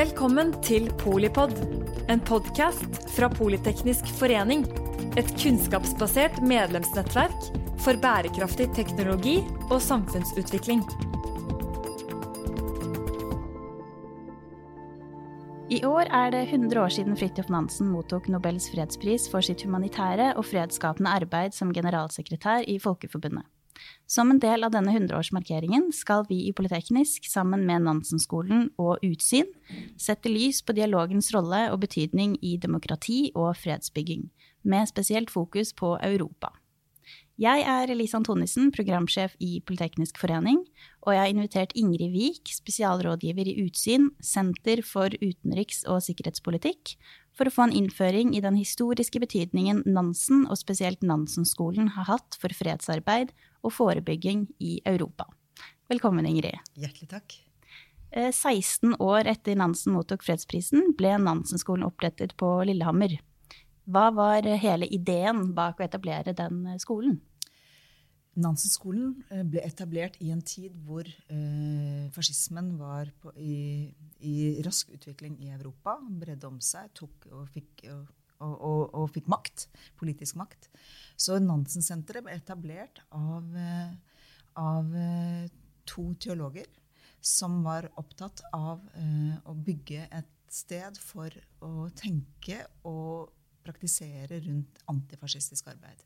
Velkommen til Polipod, en podkast fra Politeknisk forening. Et kunnskapsbasert medlemsnettverk for bærekraftig teknologi og samfunnsutvikling. I år er det 100 år siden Fridtjof Nansen mottok Nobels fredspris for sitt humanitære og fredsskapende arbeid som generalsekretær i Folkeforbundet. Som en del av denne 100-årsmarkeringen skal vi i Politeknisk, sammen med Nansen-skolen og Utsyn, sette lys på dialogens rolle og betydning i demokrati og fredsbygging, med spesielt fokus på Europa. Jeg er Elise Antonissen, programsjef i Politeknisk forening, og jeg har invitert Ingrid Wiik, spesialrådgiver i Utsyn, Senter for utenriks- og sikkerhetspolitikk, for å få en innføring i den historiske betydningen Nansen, og spesielt Nansen-skolen, har hatt for fredsarbeid og forebygging i Europa. Velkommen, Ingrid. Hjertelig takk. 16 år etter Nansen mottok fredsprisen, ble Nansen-skolen opprettet på Lillehammer. Hva var hele ideen bak å etablere den skolen? Nansen-skolen ble etablert i en tid hvor eh, fascismen var på, i, i, rask utvikling i Europa. Bredde om seg tok, og, fikk, og, og, og, fikk, makt. Politisk makt. Så Nansen-senteret ble etablert av, av, to teologer som var opptatt av uh, å bygge et sted for å tenke og praktisere rundt antifascistisk arbeid.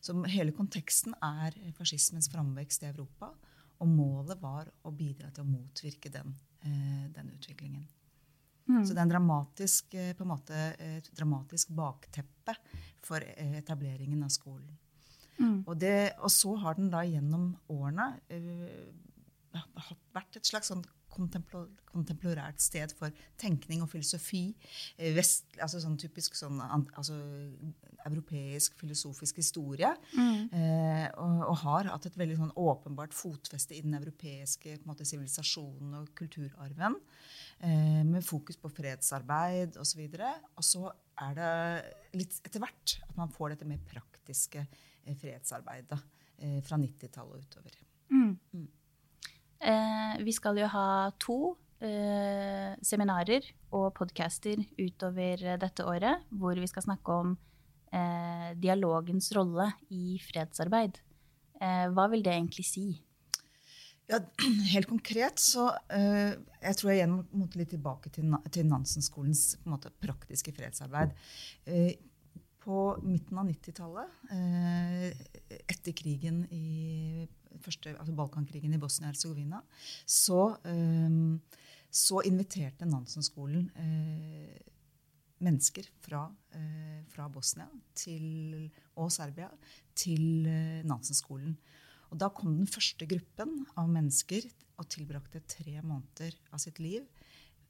Så hele konteksten er fascismens framvekst i Europa. Og målet var å bidra til å motvirke den, uh, den utviklingen. Mm. Så det er en dramatisk, på en måte, et dramatisk bakteppe for etableringen av skolen. Mm. Og, det, og, så har den da gjennom årene uh, vært et slags sånn kontemplorært sted for tenkning og filosofi. Eh, vest, altså sånn typisk sånn, altså, europeisk filosofisk historie. Mm. Eh, og, og, har hatt et veldig sånn åpenbart fotfeste i den europeiske sivilisasjonen og kulturarven. Eh, med fokus på fredsarbeid osv. Og, så og så er det litt etter hvert at man får dette mer praktiske eh, fredsarbeidet fra 90-tallet og utover. Mm. Mm. Eh, vi skal jo ha to eh, seminarer og podcaster utover dette året, hvor vi skal snakke om eh, dialogens rolle i fredsarbeid. Eh, hva vil det egentlig si? Ja, helt konkret så uh, Jeg tror jeg igjen må litt tilbake til, til Nansen-skolens praktiske fredsarbeid. Uh, på midten av 90-tallet, uh, etter krigen i første, altså Balkankrigen i Bosnia-Hercegovina, så, um, så, inviterte Nansen-skolen uh, mennesker fra, uh, fra Bosnia til, og Serbia til uh, Nansen-skolen. Og da kom den første gruppen av mennesker og tilbrakte tre måneder av sitt liv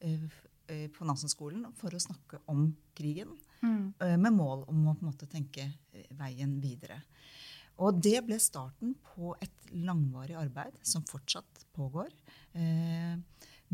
på Nansen-skolen for å snakke om krigen. Mm. Med mål om å på en måte tenke veien videre. Og det ble starten på et langvarig arbeid som fortsatt pågår. Eh,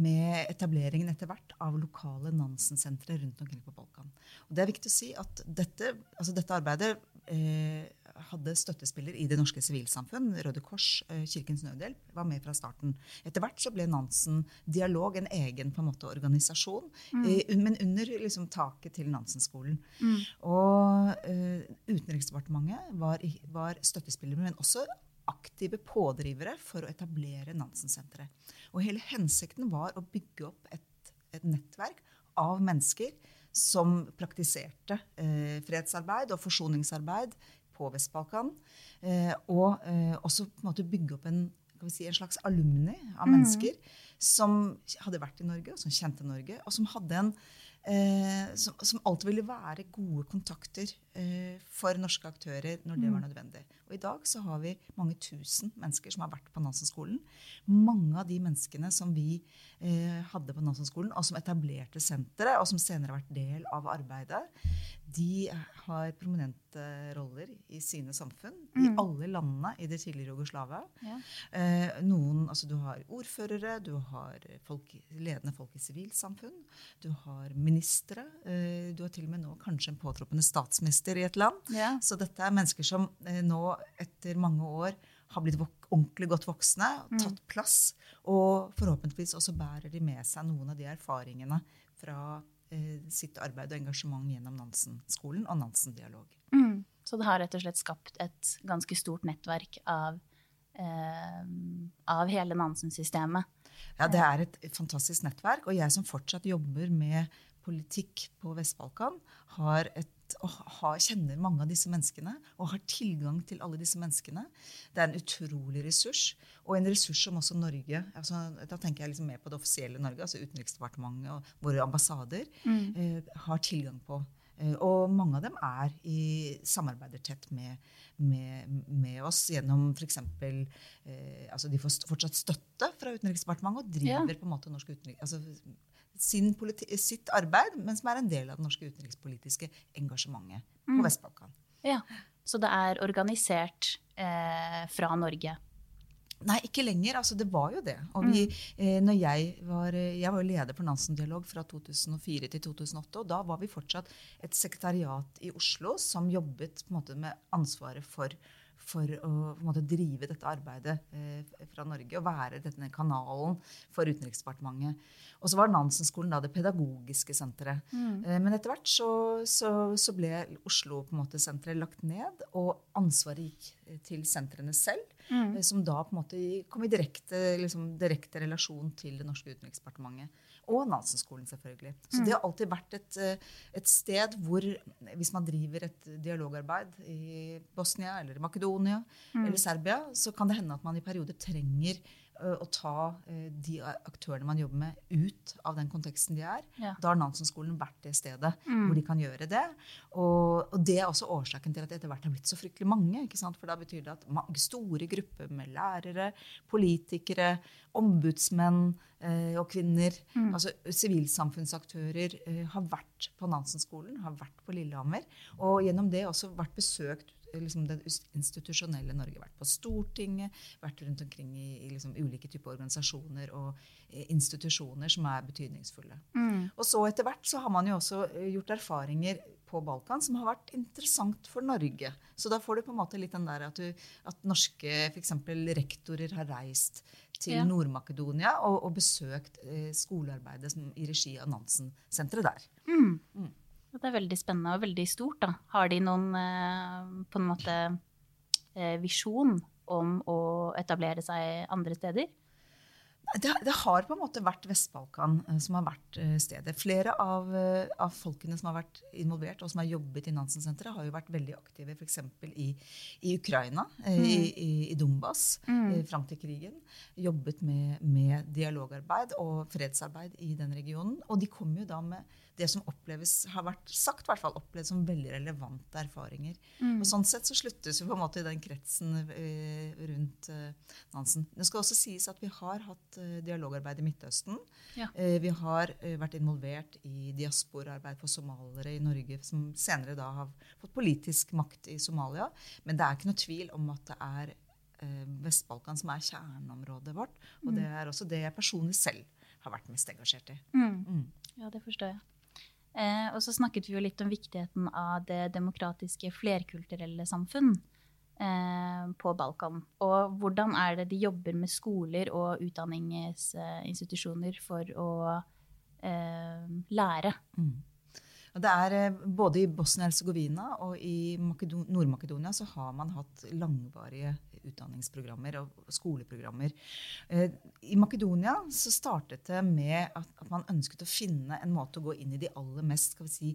med etableringen etter hvert av lokale Nansen-sentre rundt omkring på Balkan. Og det er viktig å si at dette, altså dette arbeidet eh, hadde støttespiller i det norske sivilsamfunn. Røde Kors, eh, Kirkens Nødhjelp var med fra starten. Etter hvert så ble Nansen Dialog en egen på en måte, organisasjon, mm. eh, men under liksom, taket til Nansen-skolen. Mm. Og eh, Utenriksdepartementet var, var støttespiller, men også aktive pådrivere for å etablere Nansen-senteret. Og hele hensikten var å bygge opp et, et nettverk av mennesker som praktiserte eh, fredsarbeid og forsoningsarbeid på Vest-Balkan. Eh, og eh, også på en måte bygge opp en, si, en slags alumni av mm. mennesker som hadde vært i Norge, og som kjente Norge, og som hadde en eh, som, som, alltid ville være gode kontakter eh, for norske aktører når det var mm. nødvendig. Og I dag så har vi mange tusen mennesker som har vært på Nansen-skolen. Mange av de menneskene som vi eh, hadde på Nansen-skolen, og som etablerte senteret, og som senere har vært del av arbeidet, de har prominente roller i sine samfunn. Mm. I alle landene i det tidligere Jugoslavia. Ja. Eh, noen, altså Du har ordførere, du har folk, ledende folk i sivilsamfunn, du har ministre. Eh, du har til og med nå kanskje en påtroppende statsminister i et land. Ja. Så dette er mennesker som eh, nå etter mange år har blitt ordentlig godt voksne, mm. tatt plass. Og forhåpentligvis også bærer de med seg noen av de erfaringene fra eh, sitt arbeid og engasjement gjennom Nansen-skolen og Nansen-dialog. Mm. Så det har rett og slett skapt et ganske stort nettverk av, eh, av hele Nansen-systemet. Ja, det er et fantastisk nettverk. Og jeg som fortsatt jobber med politikk på Vest-Balkan, har et og har, kjenner mange av disse menneskene og har tilgang til alle disse menneskene. Det er en utrolig ressurs, og en ressurs som også Norge altså, Da tenker jeg liksom mer på det offisielle Norge, altså Utenriksdepartementet og våre ambassader, mm. eh, har tilgang på. Eh, og mange av dem er i, samarbeider tett med, med, med oss gjennom f.eks. Eh, altså de får fortsatt støtte fra Utenriksdepartementet og driver ja. på en måte norsk utenriks... Altså, sitt arbeid, men som er en del av det norske utenrikspolitiske engasjementet på mm. Vest-Balkan. Ja, Så det er organisert eh, fra Norge? Nei, ikke lenger. altså Det var jo det. Og vi, mm. eh, når jeg var, eh, jeg var leder for Nansen-dialog fra 2004 til 2008. og Da var vi fortsatt et sekretariat i Oslo som jobbet på en måte med ansvaret for for å måte, drive dette arbeidet eh, fra Norge og være denne kanalen for Utenriksdepartementet. Og så var Nansen-skolen da det pedagogiske senteret. Mm. Eh, men etter hvert så, så, så ble Oslo på en måte senteret lagt ned, og ansvaret gikk eh, til sentrene selv. Mm. Eh, som da på en måte kom i direkte, liksom, direkte relasjon til det norske utenriksdepartementet. Og Nansen-skolen, selvfølgelig. Så det har alltid vært et, eh, et, sted hvor, hvis man driver et dialogarbeid i Bosnia eller Makedonia mm. eller Serbia, så kan det hende at man i perioder trenger å ta uh, de aktørene man jobber med, ut av den konteksten de er. Ja. Da har Nansen-skolen vært det stedet mm. hvor de kan gjøre det. Og, og, det er også årsaken til at det etter hvert har blitt så fryktelig mange. For da betyr det at store grupper med lærere, politikere, ombudsmenn, Eh, og kvinner, mm. altså sivilsamfunnsaktører, eh, har vært på Nansen-skolen, har vært på Lillehammer. Og gjennom det også vært besøkt eh, liksom det institusjonelle Norge. Vært på Stortinget, vært rundt omkring i, i liksom ulike typer organisasjoner og institusjoner som er betydningsfulle. Mm. Og så etter hvert så har man jo også gjort erfaringer på Balkan som har vært interessant for Norge. Så da får du på en måte litt den der at, du, at norske f.eks. rektorer har reist til ja. Nord-Makedonia og, og, besøkt eh, skolearbeidet som, i regi av Nansen-senteret der. Mm. Mm. Det er veldig spennende og veldig stort. Da. Har de noen eh, på en måte eh, visjon om å etablere seg andre steder? Det, det, har på en måte vært Vest-Balkan eh, som har vært stedet. Flere av, av, folkene som har vært involvert og som har jobbet i Nansen-senteret, har jo vært veldig aktive f.eks. I, i Ukraina, mm. i, i, i, Donbas, mm. fram til krigen. Jobbet med, med, dialogarbeid og fredsarbeid i den regionen. Og de kom jo da med det som oppleves, har vært sagt, hvert fall opplevd som veldig relevante erfaringer. Mm. Og Sånn sett så sluttes vi på en måte i den kretsen eh, rundt eh, Nansen. Det skal også sies at vi har hatt eh, dialogarbeid i Midtøsten. Ja. Vi har vært involvert i diasporarbeid for somalere i Norge, som senere da har fått politisk makt i Somalia. Men det er ikke noe tvil om at det er Vest-Balkan som er kjerneområdet vårt. Og mm. det er også det jeg personlig selv har vært mest engasjert i. Mm. Mm. Ja, det forstår jeg. Eh, og så snakket vi jo litt om viktigheten av det demokratiske flerkulturelle samfunn eh, på Balkan. Og hvordan er det de jobber med skoler og utdanningsinstitusjoner for å eh, lære? Mm. Det er eh, Både i Bosnia-Hercegovina og i Nord-Makedonia så har man hatt langvarige utdanningsprogrammer og skoleprogrammer. Eh, I Makedonia så startet det med at man ønsket å finne en måte å gå inn i de aller mest skal vi si,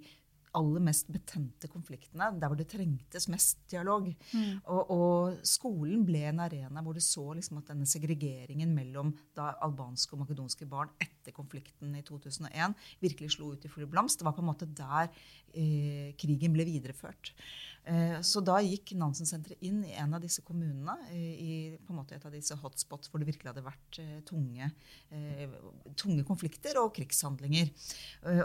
aller mest betente konfliktene, der hvor det trengtes mest dialog. Mm. Og, og, skolen ble en arena hvor du så liksom at denne segregeringen mellom da albanske og makedonske barn etter konflikten i 2001 virkelig slo ut i full blomst. Det var på en måte der eh, krigen ble videreført. Eh, så da gikk Nansen-senteret inn i en av disse kommunene, eh, i på en måte et av disse hotspots hvor det virkelig hadde vært eh, tunge, tunge konflikter og krigshandlinger.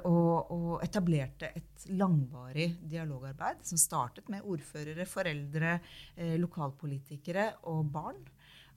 Og, og, etablerte et langvarig dialogarbeid som startet med ordførere, foreldre, lokalpolitikere og barn.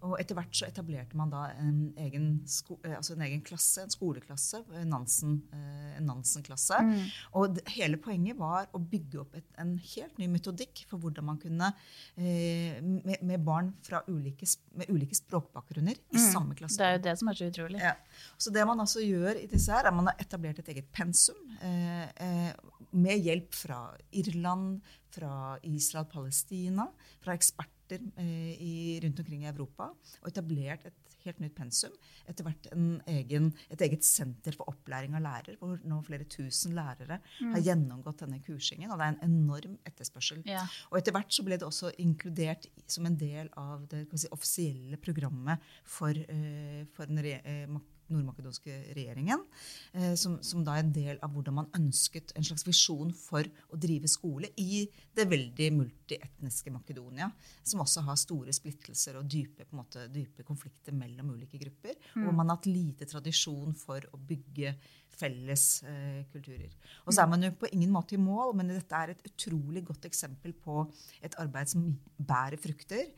Og etter hvert så etablerte man da en egen, sko, eh, altså en egen klasse, en skoleklasse, eh, en Nansen-klasse. Mm. Og hele poenget var å bygge opp et, en helt ny metodikk for hvordan man kunne eh, med, med, barn ulike, med ulike språkbakgrunner i mm. samme klasse. Det er jo det som er så utrolig. Ja. Så det man altså gjør i disse her, er at man har etablert et eget pensum eh, eh, med hjelp fra Irland, fra Israel, Palestina, fra eksperter eh, i, rundt omkring i Europa, og etablert et helt nytt pensum. Etter hvert egen, et eget senter for opplæring av lærere, hvor nå flere tusen lærere mm. har gjennomgått denne kursingen. Og det er en enorm etterspørsel. Ja. Og etter hvert så ble det også inkludert som en del av det si, offisielle programmet for, uh, for den uh, nordmakedonske regjeringen, eh, som, som, da er en del av hvordan man ønsket en slags visjon for å drive skole i det veldig multietniske Makedonia, som også har store splittelser og dype, måte, dype konflikter mellom ulike grupper. Mm. Hvor man har hatt lite tradisjon for å bygge felles eh, kulturer. Og så er man jo på ingen måte i mål, men dette er et utrolig godt eksempel på et arbeid som bærer frukter,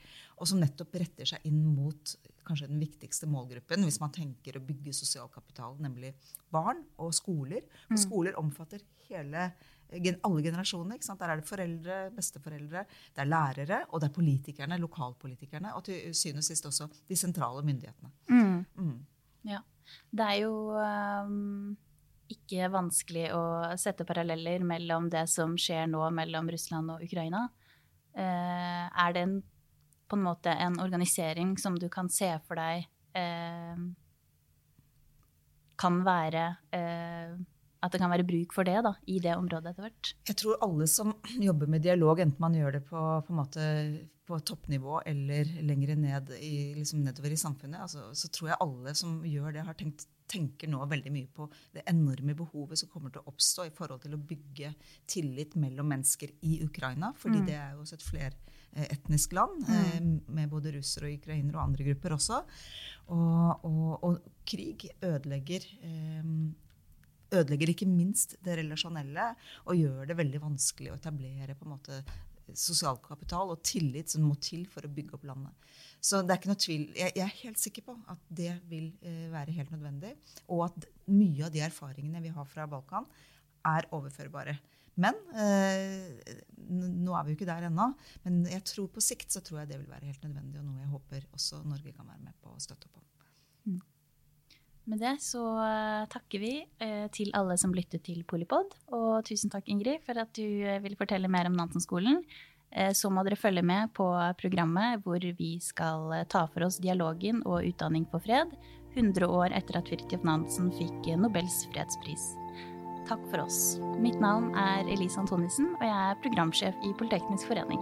og som nettopp retter seg inn mot kanskje den viktigste målgruppen hvis man tenker å bygge sosial kapital, nemlig barn og skoler. For mm. skoler omfatter hele, alle generasjoner. ikke sant? Der er det foreldre, besteforeldre, det er lærere, og det er politikerne, lokalpolitikerne, og til syvende og sist også de sentrale myndighetene. Mm. Mm. Ja. Det er jo um, ikke vanskelig å sette paralleller mellom det som skjer nå mellom Russland og Ukraina. Uh, er det en på en måte en organisering som du kan se for deg uh, kan være eh, At det kan være bruk for det da, i det området etter hvert? Jeg tror alle som jobber med dialog, enten man gjør det på, på, måte, på toppnivå eller lenger ned i, liksom nedover i samfunnet, altså, så tror jeg alle som gjør det, har tenkt tenker nå veldig mye på det enorme behovet som kommer til å oppstå i forhold til å bygge tillit mellom mennesker i Ukraina. fordi mm. det er jo også et fler, Eh, land, mm. Eh, med både russere og ukrainere og andre grupper også. Og, og, og krig ødelegger eh, ødelegger ikke minst det relasjonelle og gjør det veldig vanskelig å etablere på en måte sosial kapital og tillit som må til for å bygge opp landet. Så det er ikke noe tvil. Jeg, er helt sikker på at det vil eh, være helt nødvendig. Og at mye av de erfaringene vi har fra Balkan, er overførbare. Men eh, nå er vi jo ikke der ennå. Men jeg tror på sikt så tror jeg det vil være helt nødvendig, og noe jeg håper også Norge kan være med på å støtte opp om. Mm. Med det så uh, takker vi uh, til alle som lyttet til Polipod. Og tusen takk, Ingrid, for at du uh, ville fortelle mer om Nansen-skolen. Så må dere følge med på programmet hvor vi skal ta for oss dialogen og utdanning for fred, 100 år etter at Fridtjof Nansen fikk Nobels fredspris takk for oss. Mitt navn er Elise Antonissen, og jeg er programsjef i Politeknisk forening.